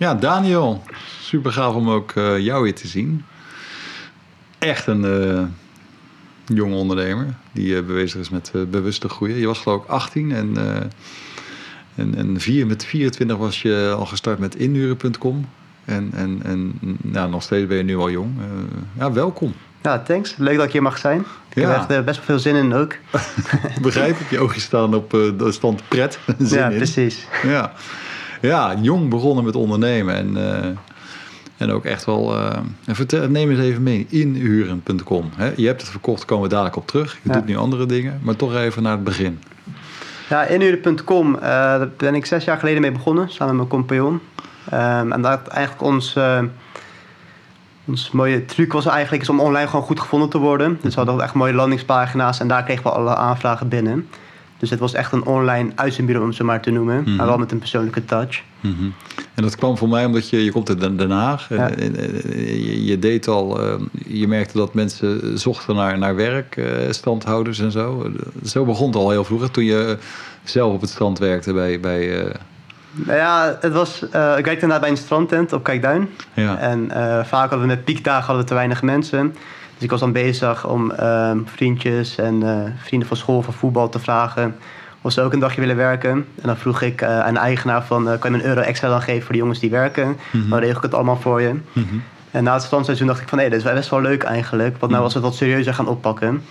Ja, Daniel. Super gaaf om ook uh, jou weer te zien. Echt een uh, jonge ondernemer die uh, bezig is met bewuste groeien. Je was geloof ik 18 en, en, en vier, met 24 was je al gestart met inhuren.com. En, en, en nou, nog steeds ben je nu al jong. ja, welkom. Ja, thanks. Leuk dat ik hier mag zijn. Ik heb echt best wel veel zin in ook. Begrijp ik. Je oogjes staan op de stand pret. Zin ja, precies. Ja ja, jong begonnen met ondernemen. En, uh, en ook echt wel. Uh, vertel, neem eens even mee. Inhuren.com. Je hebt het verkocht, komen we dadelijk op terug. Je doet nu andere dingen, maar toch even naar het begin. Ja, inhuren.com. Uh, daar ben ik zes jaar geleden mee begonnen, samen met mijn compagnon. Um, en dat eigenlijk ons. Ons mooie truc was eigenlijk is om online gewoon goed gevonden te worden. Dus we hadden echt mooie landingspagina's en daar kregen we alle aanvragen binnen. Dus het was echt een online uitzendbureau, om ze maar te noemen. Maar mhm. wel met een persoonlijke touch. Mhm. En dat kwam voor mij omdat je, je komt uit Den Haag. Ja. En, je, je, deed al, uh, je merkte dat mensen zochten naar, naar werk, uh, standhouders en zo. Zo begon het al heel vroeger, toen je zelf op het strand werkte bij... bij uh... Nou ja, het was, ik werkte inderdaad bij een strandtent op Kijkduin. Ja. En vaak hadden we met piekdagen hadden we te weinig mensen. Dus ik was dan bezig om uh, vriendjes en uh, vrienden van school van voetbal te vragen of ze ook een dagje willen werken. En dan vroeg ik uh, aan de eigenaar van, eh, kan je me een euro extra dan geven voor de jongens die werken? Mhm. Dan regel ik het allemaal voor je. Mhm. En na het standseizoen dacht ik van, hé, hey, dit is best wel leuk eigenlijk. Want nou was het wat serieuzer gaan oppakken.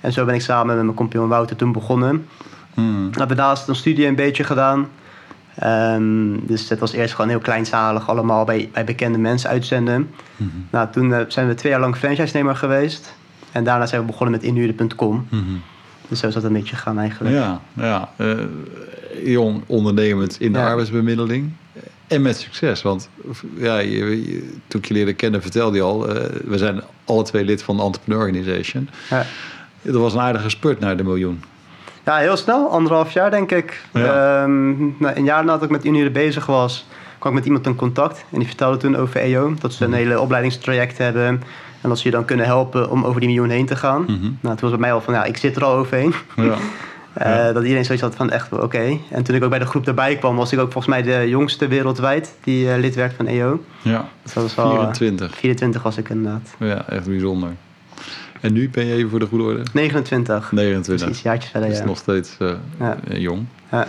En zo ben ik samen met mijn compagnon Wouter toen begonnen. Mm. Hebben daarnaast een studie een beetje gedaan. Um, dus het was eerst gewoon heel kleinzalig, allemaal bij, bij bekende mensen uitzenden. Mm Nou, toen uh, zijn we twee jaar lang franchise-nemer geweest. En daarna zijn we begonnen met inhuren.com. Mm Dus zo is dat een beetje gegaan eigenlijk. Ja, ja. Uh, jong ondernemend in de arbeidsbemiddeling. En met succes, want ja, je, toen ik je leerde kennen vertelde je al... Uh, we zijn alle twee lid van de Entrepreneur Organization. Ja. Dat was een aardige spurt naar de miljoen. Ja, heel snel. Anderhalf jaar, denk ik. Ehm, nou, een jaar nadat ik met Unie bezig was, kwam ik met iemand in contact. En die vertelde toen over EO. Dat ze een mhm. hele opleidingstraject hebben. En dat ze je dan kunnen helpen om over die miljoen heen te gaan. Mhm. Nou, toen was bij mij al van, ja, ik zit er al overheen. Ja. Uh, dat iedereen zoiets had van echt oké. En toen ik ook bij de groep erbij kwam, was ik ook volgens mij de jongste wereldwijd die uh, lid werd van EO. Ja, dus dat was 24. 24 was ik inderdaad. Ja, echt bijzonder. En nu ben je even voor de goede orde? 29. 29. Precies, jaartjes verder, Dat is nog steeds uh, ja. Eh, jong. Ja.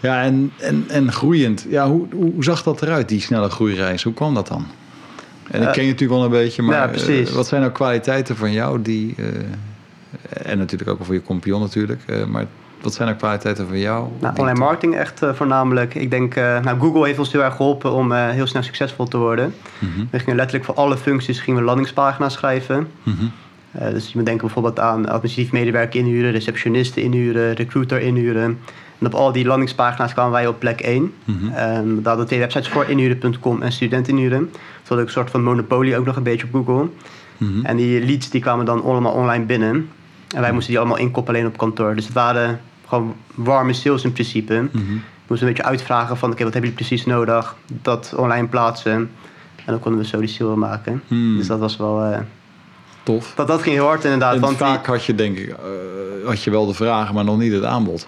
Ja, en, en, en groeiend. Ja, hoe, hoe zag dat eruit, die snelle groeireis? Hoe kwam dat dan? En ik ken je natuurlijk wel een beetje, maar ja, wat zijn nou kwaliteiten van jou die... Uh, en natuurlijk ook voor je compagnon natuurlijk, maar wat zijn nou kwaliteiten van jou? Nou, online marketing echt voornamelijk. Ik denk, nou, Google heeft ons heel erg geholpen om heel snel succesvol te worden. Mm -hmm. We gingen letterlijk voor alle functies gingen we landingspagina's schrijven. Mm -hmm. Uh, dus je moet denken bijvoorbeeld aan administratief medewerker inhuren, receptionisten inhuren, recruiter inhuren. En op al die landingspagina's kwamen wij op plek 1. Mm -hmm. um, daar hadden twee websites voor, inhuren.com en studentinhuren. Dus ook een soort van monopolie ook nog een beetje op Google. -hmm. En die leads die kwamen dan allemaal online binnen. En wij moesten die allemaal inkoppelen alleen op kantoor. Dus het waren gewoon warme sales in principe. Mm -hmm. We moesten een beetje uitvragen van, oké, wat hebben jullie precies nodig? Dat online plaatsen. En dan konden we zo die sale maken. Mhm. Dus dat was wel... Uh, Tof. Dat, dat ging heel hard inderdaad. En want vaak had je denk ik uh, had je wel de vragen, maar nog niet het aanbod.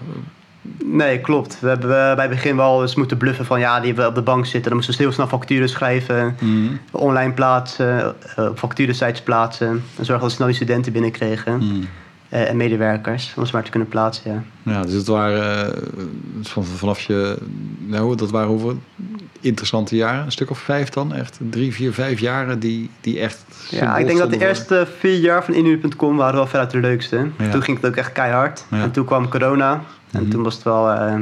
Nee, klopt. We hebben bij het begin wel eens moeten bluffen van ja, die hebben op de bank zitten. Dan moesten we heel snel facturen schrijven, mm. online plaatsen, uh, facturensites plaatsen. En zorgen dat we snel die studenten binnenkregen. Mm. En medewerkers, om ze maar te kunnen plaatsen. Ja, ja dus het waren van, vanaf je, nou, dat waren hoeveel interessante jaren? Een stuk of vijf dan? Echt drie, vier, vijf jaren die, die echt. Ja, ik denk dat de eerste vier jaar van Inu.com waren wel veruit de leukste. Toen ging het ook echt keihard. En toen kwam corona. En mhm. toen was het wel. Uh,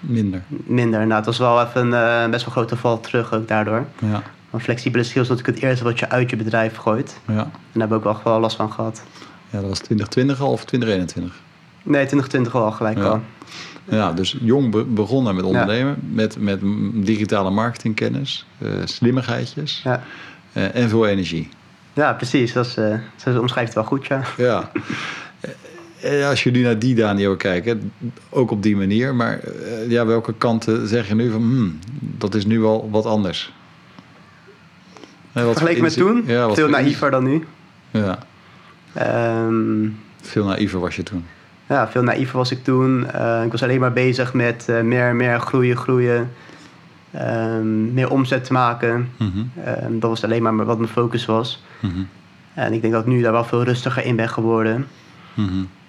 minder. Minder. Nou, het was wel even een uh, best wel grote val terug ook daardoor. Ja. Maar flexibele skills is natuurlijk het eerste wat je uit je bedrijf gooit. Ja. En daar hebben we ook wel last van gehad. Ja, dat was 2020 al of 2021? Nee, 2020 al gelijk al. Ja, dus jong begonnen met ondernemen, met, met digitale marketingkennis, uh, slimmigheidjes ja. uh, en veel energie. Ja, precies. Dat, is, uh, dat omschrijft het wel goed, ja. Ja. Als je nu naar die Daniel kijkt, ook op die manier, maar ja, welke kanten zeg je nu van, hmm, dat is nu wel wat anders? Vergeleken met toen? Ja, veel naïver dan nu. Ja. Um, veel naïver was je toen? Ja, veel naïver was ik toen. Uh, ik was alleen maar bezig met uh, meer en meer groeien, groeien. ehm, meer omzet te maken. Mm dat was alleen maar wat mijn focus was. En ik denk dat ik nu daar wel veel rustiger in ben geworden.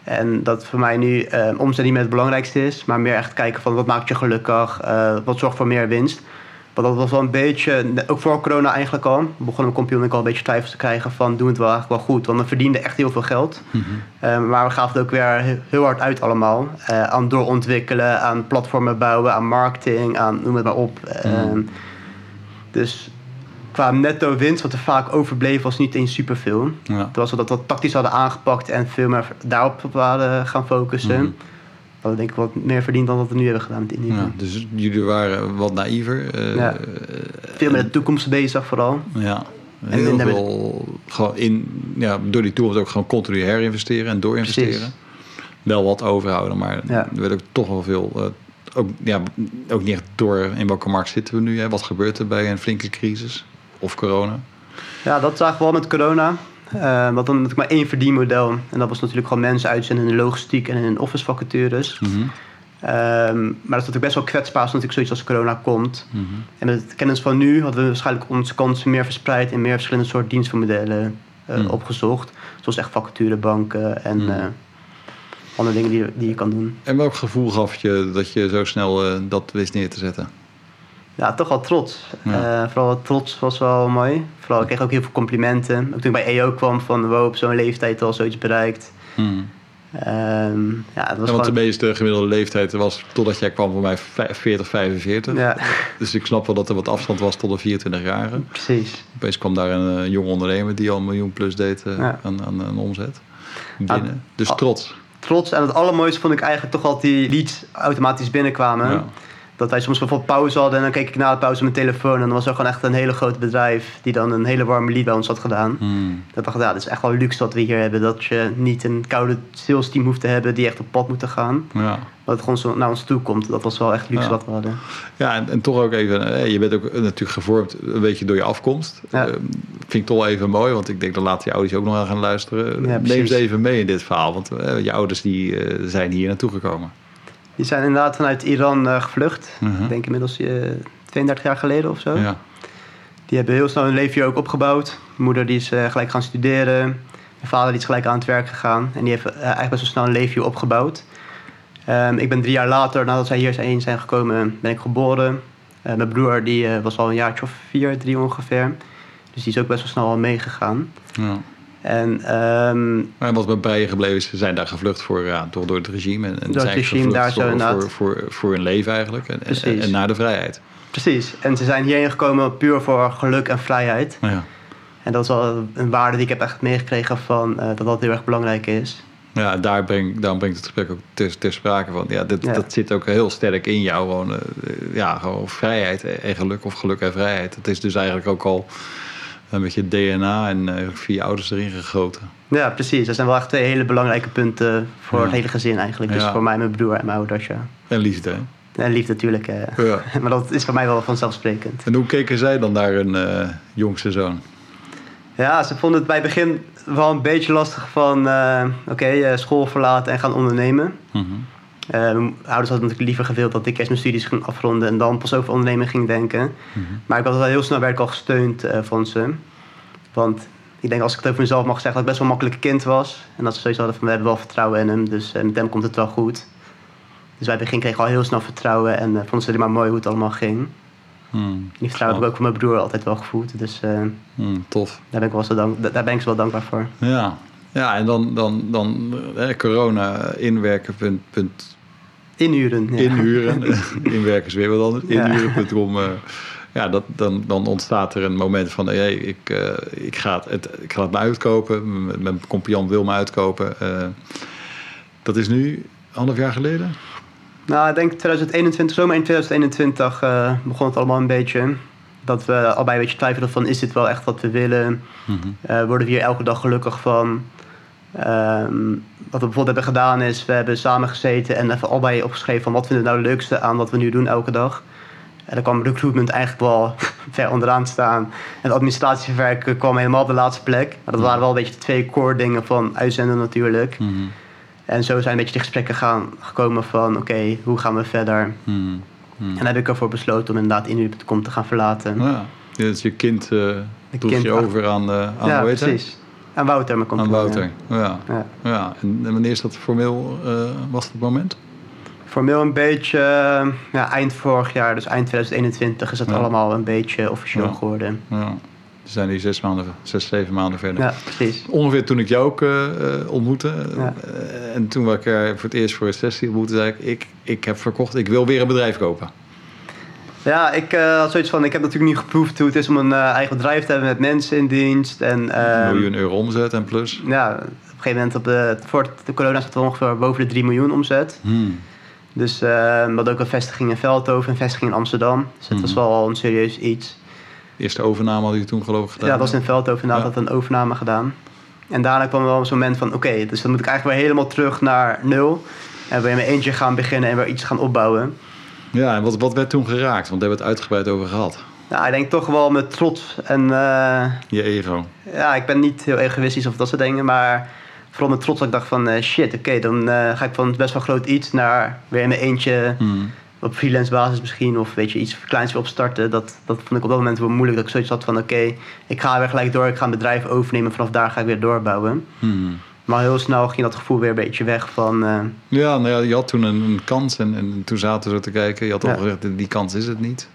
En dat voor mij nu uh, omzet niet meer het belangrijkste is, maar meer echt kijken van wat maakt je gelukkig, uh, wat zorgt voor meer winst. Want dat was wel een beetje, ook voor corona eigenlijk al, begon mijn compagnon al een beetje twijfels te krijgen van doen we het wel eigenlijk wel goed. Want we verdienden echt heel veel geld. Mm -hmm. maar we gaven het ook weer heel hard uit allemaal. Uh, aan doorontwikkelen, aan platformen bouwen, aan marketing, aan noem het maar op. Mm dus qua netto winst, wat er vaak overbleef, was niet eens superveel. Ja. Was we dat wat tactisch hadden aangepakt en veel meer daarop waren gaan focussen. Mm we denk ik wat meer verdiend dan wat we nu hebben gedaan met Indië. Ja, dus jullie waren wat naïver. Uh, ja. Veel met de toekomst bezig vooral. Ja. Heel en veel, gewoon in, ja, door die toekomst ook gewoon continu herinvesteren en doorinvesteren. Precies. Wel wat overhouden, maar ja. er werd ook toch wel veel... Uh, ook, ja, ook niet echt door in welke markt zitten we nu. Hè? Wat gebeurt er bij een flinke crisis? Of corona? Ja, dat zagen we wel met corona. Uh, wat dan natuurlijk maar één verdienmodel. En dat was natuurlijk gewoon mensen uitzenden in de logistiek en in office vacatures. Mm -hmm. maar dat is natuurlijk best wel kwetsbaar als natuurlijk zoiets als corona komt. Mhm. En met de kennis van nu hadden we waarschijnlijk onze kansen meer verspreid en meer verschillende soorten dienstvermodellen uh, opgezocht. Zoals echt vacaturebanken en uh, andere dingen die, die je kan doen. En welk gevoel gaf je dat je zo snel dat wist neer te zetten? Ja, toch wel trots. Ja. Uh, vooral trots was wel mooi. Vooral, ik kreeg ook heel veel complimenten. Ook toen ik bij EO kwam van, wow, op zo'n leeftijd al zoiets bereikt. Hmm. Um, ja, het was ja, want de meeste gemiddelde leeftijd was totdat jij kwam voor mij 40, 45. Ja. Dus ik snap wel dat er wat afstand was tot de 24 jaren. Precies. Opeens kwam daar een uh, jong ondernemer die al een miljoen plus deed uh, ja. aan, aan, aan, omzet. Binnen. dus trots. Trots. En het allermooiste vond ik eigenlijk toch al die leads automatisch binnenkwamen dat wij soms bijvoorbeeld pauze hadden en dan keek ik na de pauze mijn telefoon en dan was er gewoon echt een hele groot bedrijf die dan een hele warme lead bij ons had gedaan. Hmm. Dat dacht ik, ja, dat is echt wel luxe wat we hier hebben. Dat je niet een koude sales team hoeft te hebben die echt op pad moeten gaan. Ja. Dat het gewoon zo naar ons toe komt. Dat was wel echt luxe wat we hadden. Ja, en, en, toch ook even, eh, je bent ook natuurlijk gevormd een beetje door je afkomst. Ja. Uh, vind ik toch wel even mooi, want ik denk dat later je ouders ook nog aan gaan luisteren. Neem ze even mee in dit verhaal, want uh, je ouders die uh, zijn hier naartoe gekomen. Die zijn inderdaad vanuit Iran uh, gevlucht. Uh-huh. Ik denk inmiddels uh, eh, 32 jaar geleden of zo. Ja. Die hebben heel snel hun leven hier ook opgebouwd. Mijn moeder die is uh, gelijk gaan studeren. Mijn vader die is gelijk aan het werk gegaan. En die heeft eigenlijk best wel snel een leven opgebouwd. Um, ik ben drie jaar later, nadat zij hier zijn, zijn gekomen, ben ik geboren. mijn broer die was al een jaartje of vier, drie ongeveer. Dus die is ook best wel snel al meegegaan. Ja. En, um, maar wat bij bijen gebleven is, ze zijn daar gevlucht voor, ja, door, door het regime. En, en door het regime daar zo voor, voor, voor, voor hun leven eigenlijk. En, en, en, naar de vrijheid. Precies. En ze zijn hierheen gekomen puur voor geluk en vrijheid. Ja. En dat is wel een waarde die ik heb echt meegekregen van uh, dat dat heel erg belangrijk is. Ja, daar breng, daarom brengt het gesprek ook ter, ter sprake van. Ja, dit, dat zit ook heel sterk in jou. Gewoon, uh, ja, gewoon vrijheid en geluk of geluk en vrijheid. Het is dus eigenlijk ook al een beetje DNA en uh, vier ouders erin gegoten. Ja, precies. Dat zijn wel echt twee hele belangrijke punten voor het hele gezin eigenlijk. Dus voor mij, mijn broer en mijn ouders, ja. En liefde, hè? En liefde natuurlijk. Uh, ja. maar dat is voor mij wel vanzelfsprekend. En hoe keken zij dan naar een uh, jongste zoon? Ja, ze vonden het bij het begin wel een beetje lastig van... oké, school verlaten en gaan ondernemen. Mm -hmm. Mijn ouders hadden natuurlijk liever gewild dat ik eerst mijn studies ging afronden... en dan pas over ondernemen ging denken. Mm -hmm. Maar ik was wel heel snel werd ik al gesteund van ze. Want ik denk als ik het over mezelf mag zeggen dat ik best wel een makkelijk kind was. En dat ze zoiets hadden van we hebben wel vertrouwen in hem, dus uh, met hem komt het wel goed. Dus het begin kreeg ik al heel snel vertrouwen en uh, vonden ze het maar mooi hoe het allemaal ging. Hmm, die vertrouwen heb ik ook van mijn broer altijd wel gevoeld. Dus uh, hmm, tof. Daar ben ik, wel zo dank, daar ben ik wel dankbaar voor. Ja, ja en dan, dan, dan corona inwerken. Punt, punt. Inhuren. Ja. Inhuren. inwerken is weer wat anders. Inhuren.com ja, dat, dan, dan ontstaat er een moment van... Hey, ik, uh, ik, ga het, ik ga het me uitkopen. Mijn compagnon wil me uitkopen. Uh, dat is nu half jaar geleden? Nou, ik denk 2021, zomer in 2021 uh, begon het allemaal een beetje. Dat we allebei een beetje twijfelden van... is dit wel echt wat we willen? Mm -hmm. worden we hier elke dag gelukkig van? Um, wat we bijvoorbeeld hebben gedaan is... we hebben samen gezeten en even allebei opgeschreven... van wat vinden we nou het leukste aan wat we nu doen elke dag... En dan kwam recruitment eigenlijk wel ver onderaan staan. En administratiewerk kwam helemaal op de laatste plek. Maar dat waren wel een beetje de twee core dingen van uitzenden natuurlijk. Mm En zo zijn een beetje de gesprekken gaan, gekomen van oké, hoe gaan we verder? Mm Hmm. En daar heb ik ervoor besloten om inderdaad Inuit.com te gaan verlaten. Ja, dus je kind uh, kind je over aan, uh, aan Ja, precies. Aan Wouter, mijn compagnon. Aan Wouter, ja. ja. ja. En wanneer is dat formeel, uh, was het moment? Formeel een beetje ja, eind vorig jaar, dus eind 2021 is het allemaal een beetje officieel geworden. Ja. We zijn hier zes maanden, zes, zeven maanden verder. Ja, precies. Ongeveer toen ik jou ook uh, ontmoette. Ja. En toen ik er voor het eerst voor een sessie ontmoette, zei ik, ik, ik heb verkocht, ik wil weer een bedrijf kopen. Ja, ik uh, had zoiets van, ik heb natuurlijk niet geproefd hoe het is om een eigen bedrijf te hebben met mensen in dienst. En, een miljoen euro omzet en plus. Ja, op een gegeven moment, op de, voor de corona zat we ongeveer boven de 3 miljoen omzet. Hmm. Dus we hadden ook een vestiging in Veldhoven, een vestiging in Amsterdam. Dus het was hmm. wel een serieus iets eerste overname had je toen geloof ik gedaan? Ja, dat was in Veldhoven inderdaad, ja. had een overname gedaan. En daarna kwam er wel zo'n moment van, oké, dus dan moet ik eigenlijk weer helemaal terug naar nul. En weer met eentje gaan beginnen en weer iets gaan opbouwen. Ja, en wat, wat werd toen geraakt? Want daar hebben we het uitgebreid over gehad. Nou, ik denk toch wel met trots en... Uh, Je ego. Ja, ik ben niet heel egoïstisch of dat soort dingen, maar vooral met trots dat ik dacht van, uh, shit, oké, dan uh, ga ik van best wel groot iets naar weer in mijn eentje... Hmm op freelance basis misschien, of weet je, iets kleins weer opstarten. Dat, dat vond ik op dat moment wel moeilijk. Dat ik zoiets had van: oké, ik ga weer gelijk door, ik ga een bedrijf overnemen. Vanaf daar ga ik weer doorbouwen. Hmm. Maar heel snel ging dat gevoel weer een beetje weg van. Uh... Ja, nou ja, je had toen een, een kans en, en, toen zaten we zo te kijken. Je had al gezegd: die kans is het niet.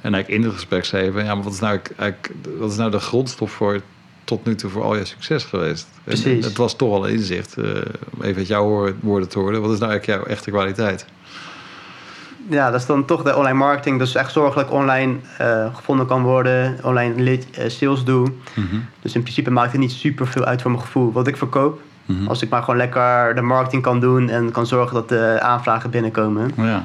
En eigenlijk in het gesprek zei je: ja, maar wat is nou, eigenlijk, wat is nou de grondstof voor tot nu toe voor al je succes geweest? Precies. het was toch al inzicht. Uh, even uit jouw woorden te horen. Wat is nou eigenlijk jouw echte kwaliteit? ja, dat is dan toch de online marketing. Dus echt zorgen dat ik online uh, gevonden kan worden, online lead, sales doe. Mm -hmm. Dus in principe maakt het niet super veel uit voor mijn gevoel wat ik verkoop. Mm -hmm. Als ik maar gewoon lekker de marketing kan doen en kan zorgen dat de aanvragen binnenkomen. Ja.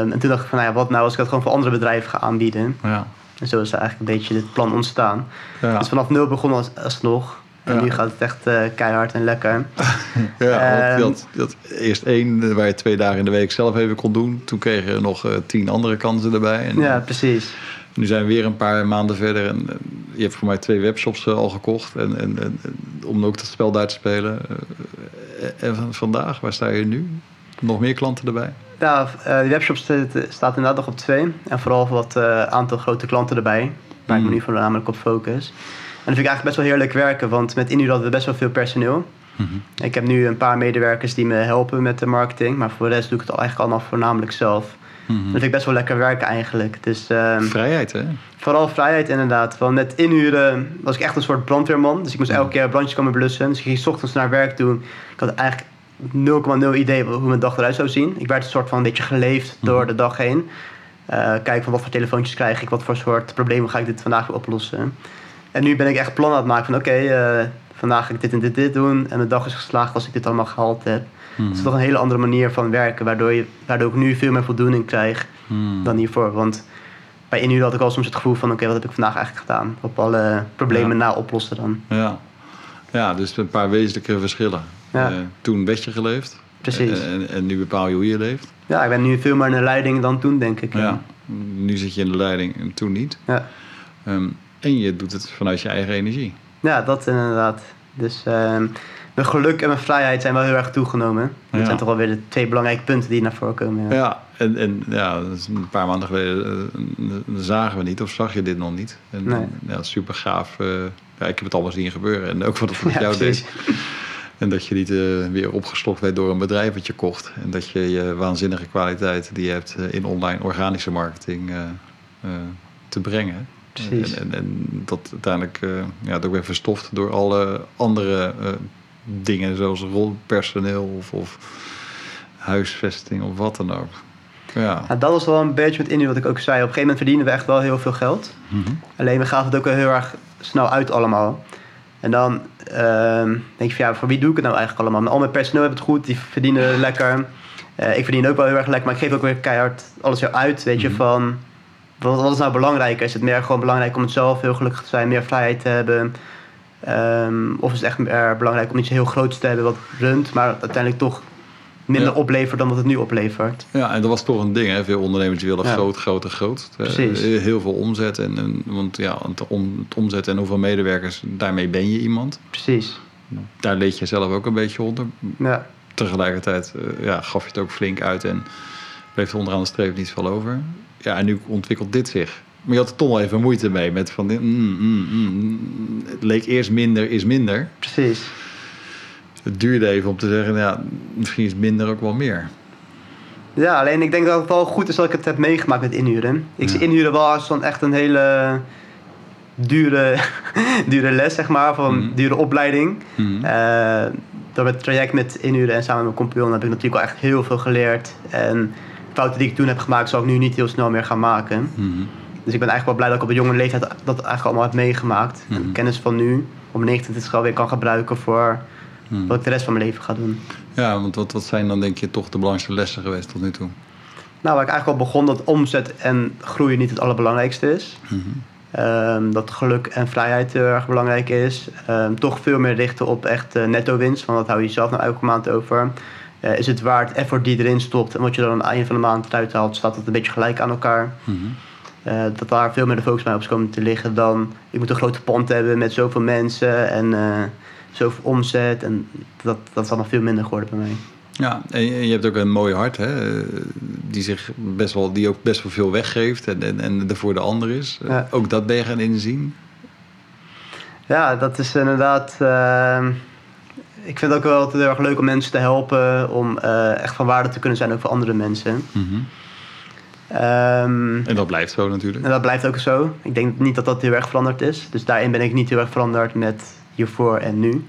Um, en toen dacht ik van, nou ja, wat nou als ik dat gewoon voor andere bedrijven ga aanbieden. Ja. En zo is eigenlijk een beetje dit plan ontstaan. Ja. Dus vanaf nul begonnen als, alsnog. En nu gaat het echt uh, keihard en lekker. ja, um, je, had, je, had, eerst één eh, waar je twee dagen in de week zelf even kon doen. Toen kreeg je nog uh, tien andere kansen erbij. En, ja, precies. Nu zijn we weer een paar maanden verder. En je hebt voor mij twee webshops al gekocht. En, en, en, om ook dat spel daar te spelen. en vandaag, waar sta je nu? Nog meer klanten erbij? Ja, de webshop staat inderdaad nog op twee. En vooral wat aantal grote klanten erbij. Waar mm. ik me nu voornamelijk op focus. En dat vind ik eigenlijk best wel heerlijk werken, want met Inu hadden we best wel veel personeel. Mhm. Ik heb nu een paar medewerkers die me helpen met de marketing, maar voor de rest doe ik het eigenlijk allemaal voornamelijk zelf. Mm Dat vind ik best wel lekker werken eigenlijk. Dus, um, vrijheid, hè? Vooral vrijheid, inderdaad. Want met inhuren was ik echt een soort brandweerman. Dus ik moest elke keer brandjes komen blussen. Dus ik ging s ochtends naar werk doen. Ik had eigenlijk 0,0 idee hoe mijn dag eruit zou zien. Ik werd een soort van een beetje geleefd door mhm. de dag heen. Uh, kijk van wat voor telefoontjes krijg ik, wat voor soort problemen ga ik dit vandaag weer oplossen. En nu ben ik echt plan aan het maken van oké, okay, uh, vandaag ga ik dit en dit, dit doen. En de dag is geslaagd als ik dit allemaal gehaald heb. Hmm. Het is toch een hele andere manier van werken, waardoor, je, waardoor ik nu veel meer voldoening krijg hmm. dan hiervoor. Want bij Inhuur had ik al soms het gevoel van oké, okay, wat heb ik vandaag eigenlijk gedaan? Op alle problemen na oplossen dan. Ja. ja, dus een paar wezenlijke verschillen. Ja. Uh, toen werd je geleefd. Precies. En, en, nu bepaal je hoe je leeft. Ja, ik ben nu veel meer in de leiding dan toen, denk ik. Ja, nu zit je in de leiding en toen niet. Ja. Um, en je doet het vanuit je eigen energie. Ja, dat inderdaad. Dus uh, mijn geluk en mijn vrijheid zijn wel heel erg toegenomen. Dat zijn toch wel weer de twee belangrijke punten die naar voren komen. Ja, ja en, en ja, een paar maanden geleden uh, zagen we niet, of zag je dit nog niet. En, nee. ja, super gaaf. Uh, ja, ik heb het allemaal zien gebeuren. En ook wat het met ja, jou deed. En dat je niet uh, weer opgeslokt werd door een bedrijf wat je kocht. En dat je je waanzinnige kwaliteit die je hebt in online organische marketing te brengen. Precies. En, en, dat uiteindelijk uh, ja, ook weer verstoft door alle andere uh, dingen, zoals personeel of, of, huisvesting of wat dan ook. Ja. dat was wel een beetje met Indie wat ik ook zei. Op een gegeven moment verdienen we echt wel heel veel geld. Mm -hmm. Alleen we gaven het ook wel heel erg snel uit allemaal. En dan uh, denk je van ja, voor wie doe ik het nou eigenlijk allemaal? Al mijn personeel hebben het goed, die verdienen lekker. Uh, ik verdien ook wel heel erg lekker, maar ik geef ook weer keihard alles weer uit. Weet je, mm -hmm. van wat, wat is nou belangrijker? Is het meer gewoon belangrijk om het zelf heel gelukkig te zijn, meer vrijheid te hebben? Um, of is het echt meer belangrijk om iets heel groots te hebben wat runt, maar uiteindelijk toch minder ja. oplevert dan wat het nu oplevert? Ja, en dat was toch een ding. Hè? Veel ondernemers willen ja. groot, groot en groot. Precies. Heel veel omzet. En, en, want ja, het, om, het omzet en hoeveel medewerkers, daarmee ben je iemand. Precies. Daar leed je zelf ook een beetje onder. Ja. Tegelijkertijd uh, ja, gaf je het ook flink uit en Bleef er onderaan de streep niet veel over. Ja, en nu ontwikkelt dit zich. Maar je had er toch wel even moeite mee met van... Mm, mm, mm, het leek eerst minder is minder. Precies. Het duurde even om te zeggen, ja, misschien is minder ook wel meer. Ja, alleen ik denk dat het wel goed is dat ik het heb meegemaakt met inhuren. Ik zie inhuren wel als echt een hele dure, dure les, zeg maar, van mm. dure opleiding. Mm. Uh, door het traject met inhuren en samen met mijn compagnon heb ik natuurlijk al echt heel veel geleerd. En fouten die ik toen heb gemaakt, zal ik nu niet heel snel meer gaan maken. Mm. Dus ik ben eigenlijk wel blij dat ik op een jonge leeftijd dat eigenlijk allemaal heb meegemaakt. En de kennis van nu, op mijn 19 weer kan gebruiken voor wat ik de rest van mijn leven ga doen. Ja, want wat, wat zijn dan denk je toch de belangrijkste lessen geweest tot nu toe? Nou, waar ik eigenlijk al begon dat omzet en groei niet het allerbelangrijkste is. Ehm, dat geluk en vrijheid heel erg belangrijk is. Ehm, toch veel meer richten op echt uh, netto winst. Want dat hou je zelf nou elke maand over. Uh, is het waard effort die erin stopt en wat je dan aan het einde van de maand eruit haalt, staat dat een beetje gelijk aan elkaar. Mhm. Eh, dat daar veel meer de focus bij op is komen te liggen dan ik moet een grote pand hebben met zoveel mensen en zoveel omzet. En dat, dat is allemaal veel minder geworden bij mij. Ja, en je hebt ook een mooi hart, hè? Die, zich best wel, die ook best wel veel weggeeft en, en, en er voor de ander is. Ook dat ben je gaan inzien? Ja, dat is inderdaad. Ik vind het ook wel heel erg leuk om mensen te helpen, om uh, echt van waarde te kunnen zijn ook voor andere mensen. Mm -hmm. um, en dat blijft zo natuurlijk. En dat blijft ook zo. Ik denk niet dat dat heel erg veranderd is. Dus daarin ben ik niet heel erg veranderd met hiervoor en nu.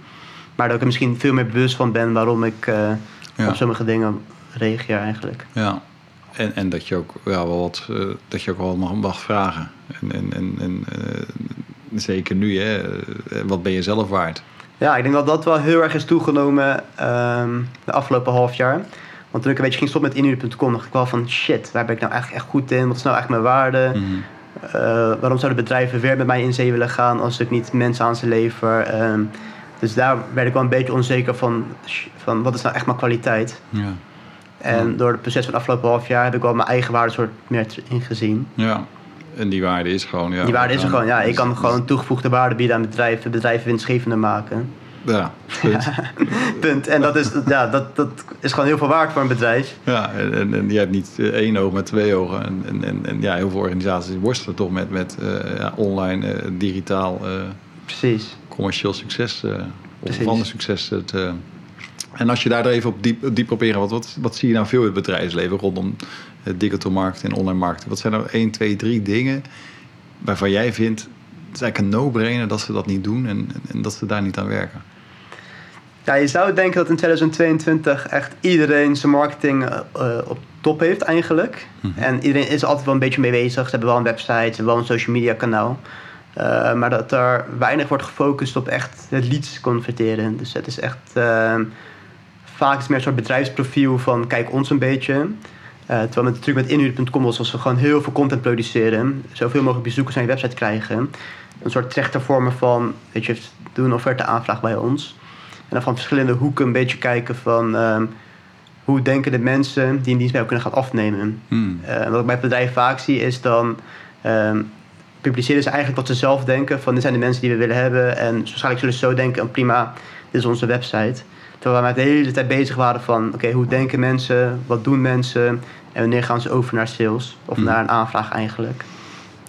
Maar dat ik er misschien veel meer bewust van ben waarom ik. Uh, ja. op sommige dingen reageer eigenlijk. Ja, en, en dat je ook ja, wel wat, uh, dat je ook wel mag, mag vragen. En, en, en, en zeker nu, hè, wat ben je zelf waard? Ja, ik denk dat dat wel heel erg is toegenomen um, de afgelopen half jaar. Want toen ik een beetje ging stoppen met inuur.com, dacht ik wel van shit, waar ben ik nou eigenlijk echt goed in? Wat is nou echt mijn waarde? Mm -hmm. waarom zouden bedrijven weer met mij in zee willen gaan als ik niet mensen aan ze lever? Um, dus daar werd ik wel een beetje onzeker van, van wat is nou echt mijn kwaliteit. Ja. En door het proces van het afgelopen half jaar heb ik wel mijn eigen waarde soort meer ingezien. Ja, en die waarde is gewoon... Ja, die waarde is er gewoon, ja. Ik kan gewoon toegevoegde waarde bieden aan bedrijven, bedrijven winstgevender maken. Ja, punt. punt. En dat is, ja, dat, dat is gewoon heel veel waard voor een bedrijf. Ja, en, en, je hebt niet eh, één oog, maar twee ogen. En, en, en, ja, heel veel organisaties worstelen toch met, met uh, ja, online, uh, digitaal... Uh, Precies commercieel succes of van succes te. En als je daar even op diep, diep op ingaat, wat, wat, wat zie je nou veel in het bedrijfsleven rondom digital markt en online marketing? Wat zijn er 1, 2, 3 dingen waarvan jij vindt, het is eigenlijk een no-brainer dat ze dat niet doen en, en dat ze daar niet aan werken? Ja, je zou denken dat in 2022 echt iedereen zijn marketing uh, op top heeft eigenlijk. Mhm. En iedereen is altijd wel een beetje mee bezig. Ze hebben wel een website, ze hebben wel een social media kanaal. Uh, maar dat er weinig wordt gefocust op echt het leads converteren. Dus het is echt uh, vaak is meer een soort bedrijfsprofiel van kijk ons een beetje. Uh, terwijl met de truc met inhuur.com was als we gewoon heel veel content produceren, zoveel mogelijk bezoekers naar je website krijgen. Een soort trechtervormen van, weet je, doe een offerte aanvraag bij ons. En dan van verschillende hoeken een beetje kijken van ehm, hoe denken de mensen die een dienst bij jou kunnen gaan afnemen. Hmm. wat ik bij het bedrijf vaak zie is dan ehm, publiceren ze eigenlijk wat ze zelf denken. Van dit zijn de mensen die we willen hebben. En waarschijnlijk zullen ze zo denken, prima, dit is onze website. Terwijl wij de hele tijd bezig waren van, oké, hoe denken mensen? Wat doen mensen? En wanneer gaan ze over naar sales? Of hmm. naar een aanvraag eigenlijk.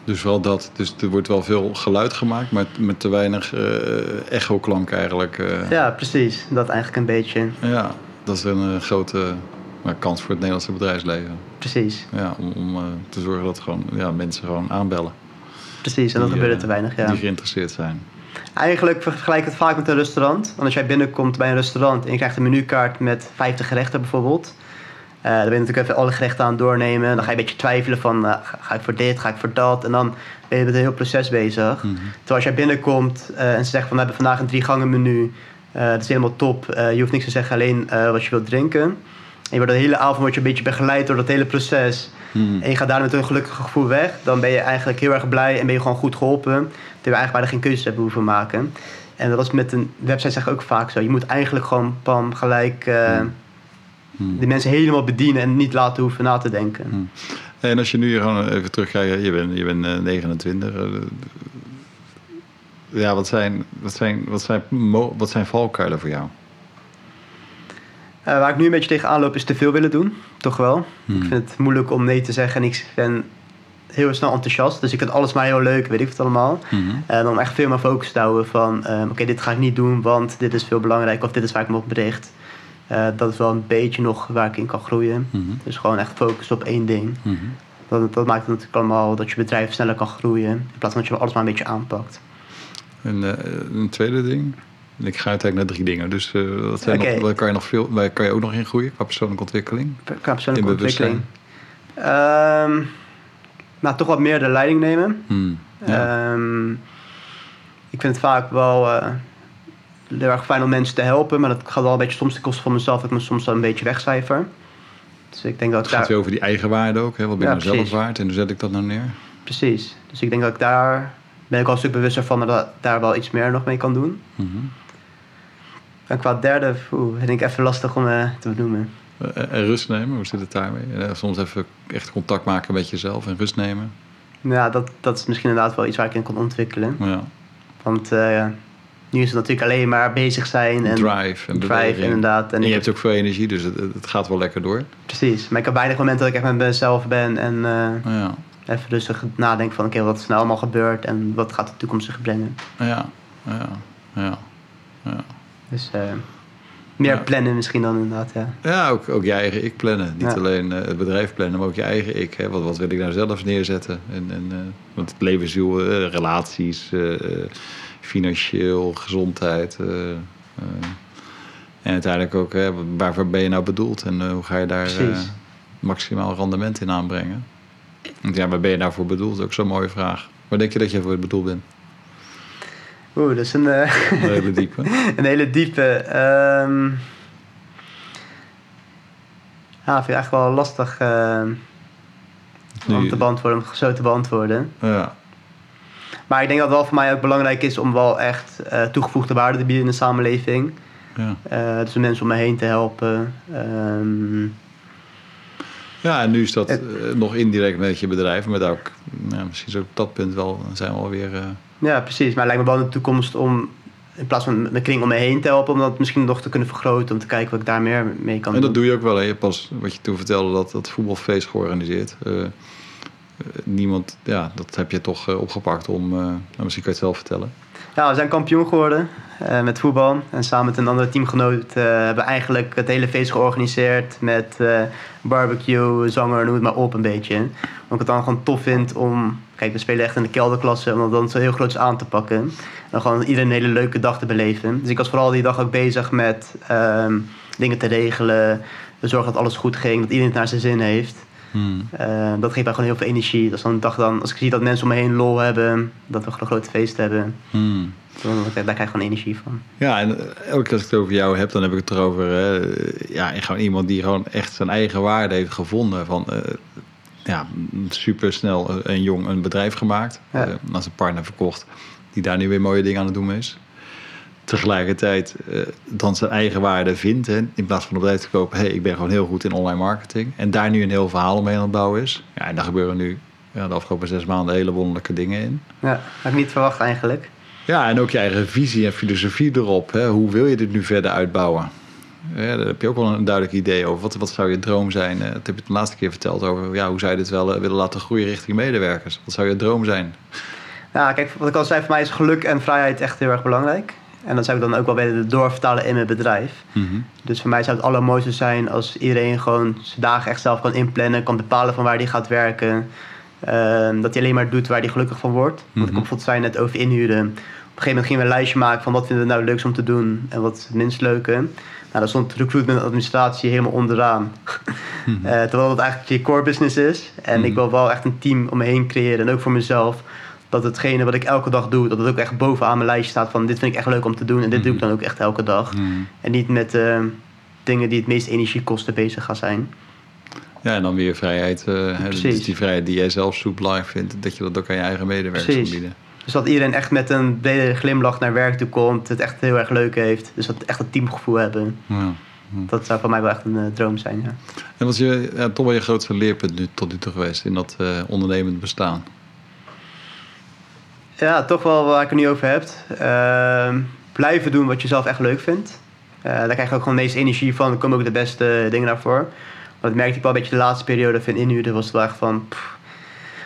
Dus wel dat. Dus er wordt wel veel geluid gemaakt, maar met te weinig uh, echo-klank eigenlijk. Uh. Ja, precies. Dat eigenlijk een beetje. Ja, dat is een uh, grote kans voor het Nederlandse bedrijfsleven. Precies. Ja, om, om te zorgen dat gewoon, ja, mensen gewoon aanbellen. Precies, en dat gebeurt er te weinig, ja. Die geïnteresseerd zijn. Eigenlijk vergelijk ik het vaak met een restaurant. Want als jij binnenkomt bij een restaurant en je krijgt een menukaart met 50 gerechten bijvoorbeeld. Uh, dan ben je natuurlijk even alle gerechten aan het doornemen. Dan ga je een beetje twijfelen van, uh, ga ik voor dit, ga ik voor dat? En dan ben je met een heel proces bezig. Mm Terwijl als jij binnenkomt uh, en ze zeggen van, we hebben vandaag een drie gangen menu. dat is helemaal top. je hoeft niks te zeggen, alleen wat je wilt drinken. En je wordt de hele avond je een beetje begeleid door dat hele proces. Hmm. En je gaat daar met een gelukkig gevoel weg. Dan ben je eigenlijk heel erg blij en ben je gewoon goed geholpen. Terwijl we eigenlijk bijna geen keuzes hebben hoeven maken. En dat is met een website zeg ik ook vaak zo. Je moet eigenlijk gewoon pam gelijk uh, de mensen helemaal bedienen en niet laten hoeven na te denken. En als je nu gewoon even terugkijkt, je bent, je bent 29. Eh, ja, wat zijn, wat, zijn, wat, zijn, wat zijn valkuilen voor jou? waar ik nu een beetje tegenaan loop is te veel willen doen. Toch wel. Ik vind het moeilijk om nee te zeggen. En ik ben heel snel enthousiast. Dus ik vind alles maar heel leuk, weet ik het allemaal. En om echt veel meer focus te houden van... oké, dit ga ik niet doen, want dit is veel belangrijk. Of dit is waar ik me op bericht. dat is wel een beetje nog waar ik in kan groeien. Dus gewoon echt focussen op één ding. Dat, dat maakt het natuurlijk allemaal dat je bedrijf sneller kan groeien. In plaats van dat je alles maar een beetje aanpakt. En uh, een tweede ding? Ik ga uiteindelijk naar drie dingen. Dus uh, wat zijn nog, waar, kan je nog veel, kan je ook nog in groeien qua persoonlijke ontwikkeling? Qua persoonlijke ontwikkeling? Um, nou, toch wat meer de leiding nemen. Hmm, um, ik vind het vaak wel uh, heel erg fijn om mensen te helpen. Maar dat gaat wel een beetje soms ten koste van mezelf. Dat ik me soms wel een beetje wegcijfer. Dus ik denk dat het gaat daar... over die eigen waarde ook. Hè? Wat ben ik ja, nou zelf waard en hoe zet ik dat nou neer? Precies. Dus ik denk dat ik daar... ben ik al een stuk bewuster van dat ik daar wel iets meer nog mee kan doen. Mm En qua derde oeh, vind ik even lastig om uh, te benoemen. En rust nemen, hoe zit het daarmee? Soms even echt contact maken met jezelf en rust nemen. Ja, dat, dat is misschien inderdaad wel iets waar ik in kan ontwikkelen. Ja. Want nu is het natuurlijk alleen maar bezig zijn. En drive en drive, inderdaad. En, je hebt ook veel energie, dus het, het, gaat wel lekker door. Precies, maar ik heb weinig momenten dat ik echt met mezelf ben en uh, ja. even rustig nadenken van oké, wat is nou allemaal gebeurd en wat gaat de toekomst zich brengen. Ja, ja, ja. ja. Dus uh, meer plannen misschien dan inderdaad, ja. Ja, ook, ook je eigen ik plannen. Niet alleen uh, het bedrijf plannen, maar ook je eigen ik. Hè. Wat, wat wil ik nou zelf neerzetten? En, en, want het leven is relaties financieel, gezondheid. En uiteindelijk ook, hè, waarvoor ben je nou bedoeld en hoe ga je daar maximaal rendement in aanbrengen? Want ja, waar ben je nou voor bedoeld? Ook zo'n mooie vraag. Waar denk je dat je voor bedoeld bent? Oeh, dat is een, een hele diepe. een hele diepe. Um... Ja, vind ik eigenlijk wel lastig uh, om te beantwoorden, om zo te beantwoorden. Ja. Maar ik denk dat het wel voor mij ook belangrijk is om wel echt uh, toegevoegde waarde te bieden in de samenleving. Ja. Uh, dus de mensen om me heen te helpen. Um, ja, en nu is dat eh, nog indirect met je bedrijf, maar ook, ja, misschien is ook op dat punt wel, zijn we alweer... Ja, precies. Maar het lijkt me wel in de toekomst om in plaats van mijn kring om me heen te helpen, om dat misschien nog te kunnen vergroten, om te kijken wat ik daar meer mee kan doen. En dat doe je ook wel, hè? Pas wat je toen vertelde, dat, dat voetbalfeest georganiseerd. Eh, niemand, ja, dat heb je toch eh, opgepakt om, uh, misschien kan je het zelf vertellen. Ja, we zijn kampioen geworden met voetbal. En samen met een andere teamgenoot hebben we eigenlijk het hele feest georganiseerd met barbecue, zanger, noem het maar op een beetje. Omdat ik het dan gewoon tof vind om, kijk we spelen echt in de kelderklasse, om dat dan zo heel groot aan te pakken. En gewoon iedereen een hele leuke dag te beleven. Dus ik was vooral die dag ook bezig met ehm, dingen te regelen, zorgen dat alles goed ging, dat iedereen het naar zijn zin heeft. Hmm. Uh, dat geeft mij gewoon heel veel energie. Dus dan dacht dan, als ik zie dat mensen om me heen lol hebben, dat we een groot feest hebben, hmm. dan, daar krijg ik gewoon energie van. Ja, en eh, elke keer als ik het over jou heb, dan heb ik het erover. Hè, ja, gewoon iemand die gewoon echt zijn eigen waarde heeft gevonden. Van, uh, ja, super snel en jong een bedrijf gemaakt. Ja. Uh, aan zijn partner verkocht. Die daar nu weer mooie dingen aan het doen is tegelijkertijd uh, dan zijn eigen waarde vindt. Hè, in plaats van op bedrijf te kopen, hey, ik ben gewoon heel goed in online marketing. En daar nu een heel verhaal omheen aan het bouwen is. Ja, en daar gebeuren nu ja, de afgelopen zes maanden hele wonderlijke dingen in. Ja, had ik niet verwacht eigenlijk. Ja, en ook je eigen visie en filosofie erop. Hè. Hoe wil je dit nu verder uitbouwen? Ja, daar heb je ook wel een duidelijk idee over. Wat, wat zou je droom zijn? Dat heb je de laatste keer verteld over ja, hoe zou je dit wel eh, willen laten groeien richting medewerkers. Wat zou je droom zijn? Ja, kijk, wat ik al zei, voor mij is geluk en vrijheid echt heel erg belangrijk. En dat zou ik dan ook wel willen doorvertalen in mijn bedrijf. Mhm. Dus voor mij zou het allermooiste zijn als iedereen gewoon zijn dagen echt zelf kan inplannen, kan bepalen van waar hij gaat werken. Ehm, dat hij alleen maar doet waar hij gelukkig van wordt. Want ik mhm. bijvoorbeeld zei net over inhuren. Op een gegeven moment gingen we een lijstje maken van wat vinden we nou het leukst om te doen en wat is het minst leuke. Nou, daar stond recruitment administratie helemaal onderaan. Mm terwijl dat eigenlijk je core business is. En ik wil wel echt een team om me heen creëren en ook voor mezelf dat hetgene wat ik elke dag doe, dat het ook echt bovenaan mijn lijstje staat van dit vind ik echt leuk om te doen en dit doe ik mhm. dan ook echt elke dag. Mhm. En niet met uh, dingen die het meest energie kosten bezig gaan zijn. Ja, en dan weer vrijheid. Uh, dus die vrijheid die jij zelf zo belangrijk vindt, dat je dat ook aan je eigen medewerkers kan bieden. Dus dat iedereen echt met een brede glimlach naar werk toe komt, het echt heel erg leuk heeft. Dus dat echt een teamgevoel hebben. Ja. Dat zou voor mij wel echt een uh, droom zijn. Ja. En wat is je, ja, toch wel je grootste leerpunt nu, tot nu toe geweest in dat uh, ondernemend bestaan? Ja, toch wel waar ik het nu over heb. Uh, blijven doen wat je zelf echt leuk vindt. daar krijg je ook gewoon de meeste energie van. Er komen ook de beste dingen naar voor. Maar dat merkte ik wel een beetje de laatste periode van inhuren. was het wel echt van...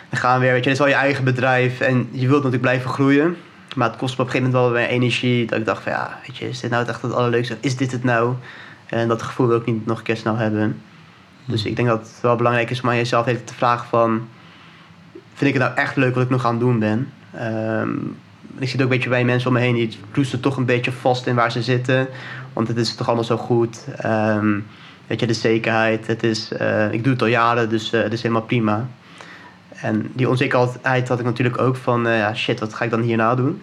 dan gaan we weer, weet je, dit is wel je eigen bedrijf. En je wilt natuurlijk blijven groeien. Maar het kost me op een gegeven moment wel weer energie. Dat ik dacht van ja, weet je, is dit nou echt het allerleukste? Is dit het nou? En dat gevoel wil ik niet nog een keer snel hebben. Dus hm. ik denk dat het wel belangrijk is om aan jezelf even te vragen van... Vind ik het nou echt leuk wat ik nog aan het doen ben? Um, ik zit ook een beetje bij mensen om me heen die roesten toch een beetje vast in waar ze zitten. Want het is toch allemaal zo goed. Um, weet je, de zekerheid. Het is, uh, ik doe het al jaren, dus uh, het is helemaal prima. En die onzekerheid had ik natuurlijk ook van, uh, ja, shit, wat ga ik dan hierna doen?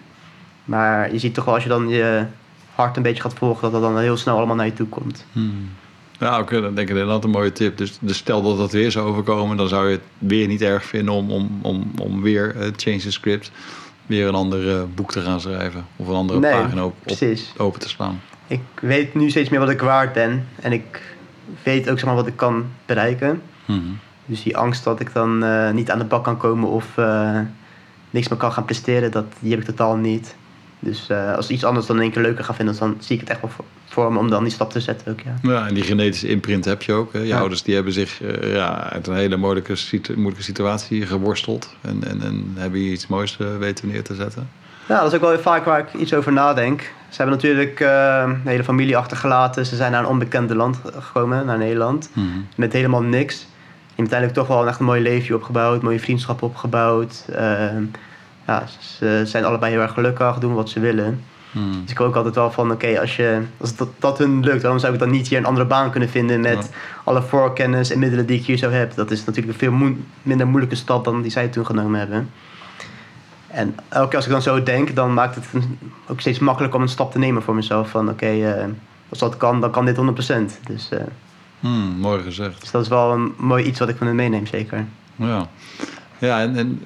Maar je ziet toch wel als je dan je hart een beetje gaat volgen, dat dat dan heel snel allemaal naar je toe komt. Hmm. Ja, oké, dan denk ik dat een mooie tip. Dus, dus, stel dat dat weer zou overkomen, dan zou je het weer niet erg vinden om, om, om, om weer uh, Change the Script, weer een ander boek te gaan schrijven. Of een andere pagina op, open te slaan. Ik weet nu steeds meer wat ik waard ben. En ik weet ook zeg maar, wat ik kan bereiken. Hmm. Dus die angst dat ik dan uh, niet aan de bak kan komen of uh, niks meer kan gaan presteren, dat, die heb ik totaal niet. Dus uh, als iets anders dan in één keer leuker ga vinden, dan zie ik het echt wel voor, me om dan die stap te zetten ook, ja. Ja, en die genetische imprint heb je ook. Hè? Je ouders die hebben zich ja, uit een hele moeilijke, moeilijke situatie geworsteld en, en, en hebben hier iets moois weten neer te zetten. Ja, dat is ook wel vaak waar ik iets over nadenk. Ze hebben natuurlijk uh, de hele familie achtergelaten. Ze zijn naar een onbekende land gekomen, naar Nederland. Mhm. Met helemaal niks. Je hebt uiteindelijk toch wel echt een mooi leven opgebouwd, mooie vriendschap opgebouwd. Uh, ja, ze zijn allebei heel erg gelukkig, doen wat ze willen. Mhm. Dus ik ook altijd wel van, oké, als, je, als dat, dat hun lukt, waarom zou ik dan niet hier een andere baan kunnen vinden met alle voorkennis en middelen die ik hier zo heb? Dat is natuurlijk een veel minder moeilijke stap dan die zij toen genomen hebben. En elke keer als ik dan zo denk, dan maakt het ook steeds makkelijker om een stap te nemen voor mezelf. Van oké, eh, als dat kan, dan kan dit 100%. Dus, uh, hmm, mooi gezegd. Dus dat is wel een mooi iets wat ik van hen meeneem, zeker. Ja, ja en, en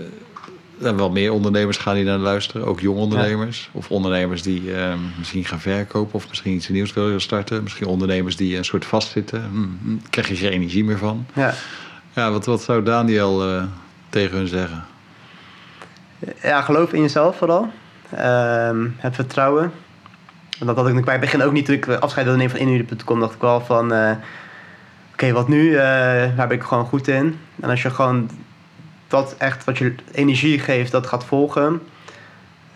eh, wel meer ondernemers gaan die naar luisteren. Ook jonge ondernemers. Of ondernemers die misschien gaan verkopen of misschien iets nieuws willen starten. Misschien ondernemers die een soort vastzitten. Hmm, hmm krijg je geen energie meer van. Ja, ja wat, wat zou Daniel tegen hun zeggen? ja, geloof in jezelf vooral. Um, heb vertrouwen. En dat had ik bij het begin ook niet. Toen ik afscheid wilde nemen van inhuur.com, dacht ik wel van... Uh, Oké, wat nu? Uh, daar ben ik gewoon goed in. En als je gewoon dat echt wat je energie geeft, dat gaat volgen...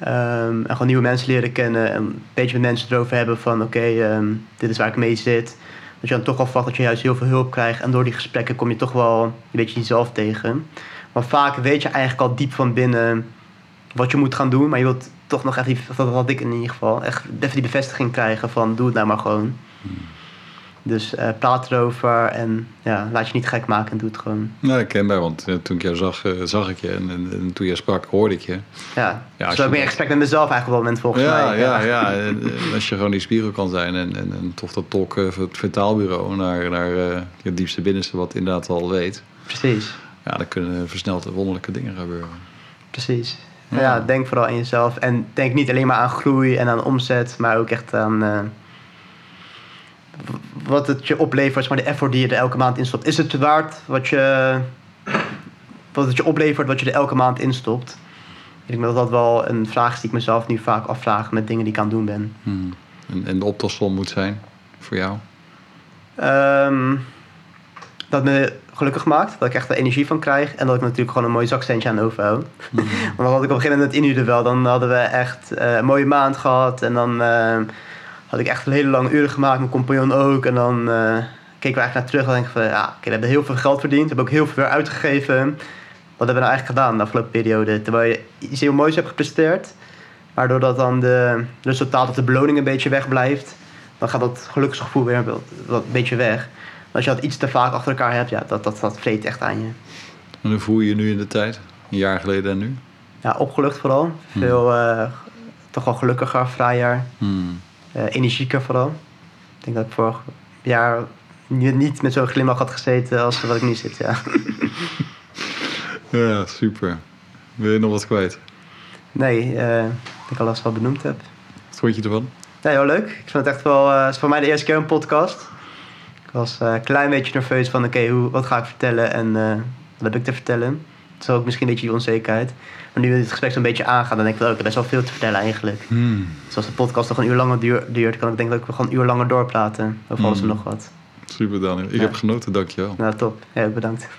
Um, en gewoon nieuwe mensen leren kennen. En een beetje met mensen erover hebben van... Oké, um, dit is waar ik mee zit. Dat je dan toch wel vat dat je juist heel veel hulp krijgt. En door die gesprekken kom je toch wel een beetje jezelf tegen. Maar vaak weet je eigenlijk al diep van binnen wat je moet gaan doen. Maar je wilt toch nog even, dat had ik in ieder geval, echt even die bevestiging krijgen van doe het nou maar gewoon. Hmm. Dus uh, praat erover en ja, laat je niet gek maken en doe het gewoon. Ja, ik ken bij, want uh, toen ik jou zag, uh, zag ik je en, en, en, toen je sprak, hoorde ik je. Ja, ja dus ik meer gesprek met mezelf eigenlijk op dat moment volgens ja, mij. Ja, ja, ja. als je gewoon die spiegel kan zijn en, en, en toch dat tolken het vertaalbureau naar, naar je diepste binnenste wat inderdaad al weet. Precies. Ja, dan kunnen versneld wonderlijke dingen gebeuren. Precies. Ja. denk vooral aan jezelf. En denk niet alleen maar aan groei en aan omzet, maar ook echt aan wat het je oplevert, maar de effort die je er elke maand instopt. Is het waard wat, je, wat het je oplevert, wat je er elke maand instopt? Ik denk dat dat wel een vraag is die ik mezelf nu vaak afvraag met dingen die ik aan het doen ben. Hmm. En, en de optelsom moet zijn voor jou? Um, dat me gelukkig maakt. Dat ik echt er energie van krijg. En dat ik natuurlijk gewoon een mooi zakcentje aan overhoud. Mm. Want dan had ik op een gegeven moment inhuurde wel. Dan hadden we echt uh, een mooie maand gehad. En dan uh, had ik echt een hele lange uren gemaakt. Mijn compagnon ook. En dan uh, keken we eigenlijk naar terug. En denk van, ja, we hebben heel veel geld verdiend. We hebben ook heel veel weer uitgegeven. Wat hebben we nou eigenlijk gedaan de afgelopen periode? Terwijl je iets heel moois hebt gepresteerd. Waardoor dat dan de resultaat of de beloning een beetje wegblijft. Dan gaat dat geluksgevoel weer een beetje weg als je dat iets te vaak achter elkaar hebt, ja, dat, dat, dat vreet echt aan je. En hoe voel je je nu in de tijd? Een jaar geleden en nu? Ja, opgelucht vooral. Hmm. Veel, uh, toch wel gelukkiger, vrijer. Hmm. Uh, energieker vooral. Ik denk dat ik vorig jaar niet met zo'n glimlach had gezeten als wat ik nu zit, ja. ja, super. Wil je nog wat kwijt? Nee, uh, ik al alles wel benoemd heb. Wat vond je ervan? Ja, heel leuk. Ik vind het echt wel... het is voor mij de eerste keer een podcast. Ik was een klein beetje nerveus van, oké, okay, wat ga ik vertellen en wat heb ik te vertellen? Is ook misschien een beetje die onzekerheid. Maar nu we het gesprek zo'n beetje aangaan, dan denk ik wel, oké, er is wel veel te vertellen eigenlijk. Hmm. Dus als de podcast nog een uur langer duurt, kan ik denk dat we gewoon een uur langer doorpraten over alles en Hmm. nog wat. Super Daniel. Ik Ja. heb genoten, dankjewel. Nou, top. Ja, bedankt.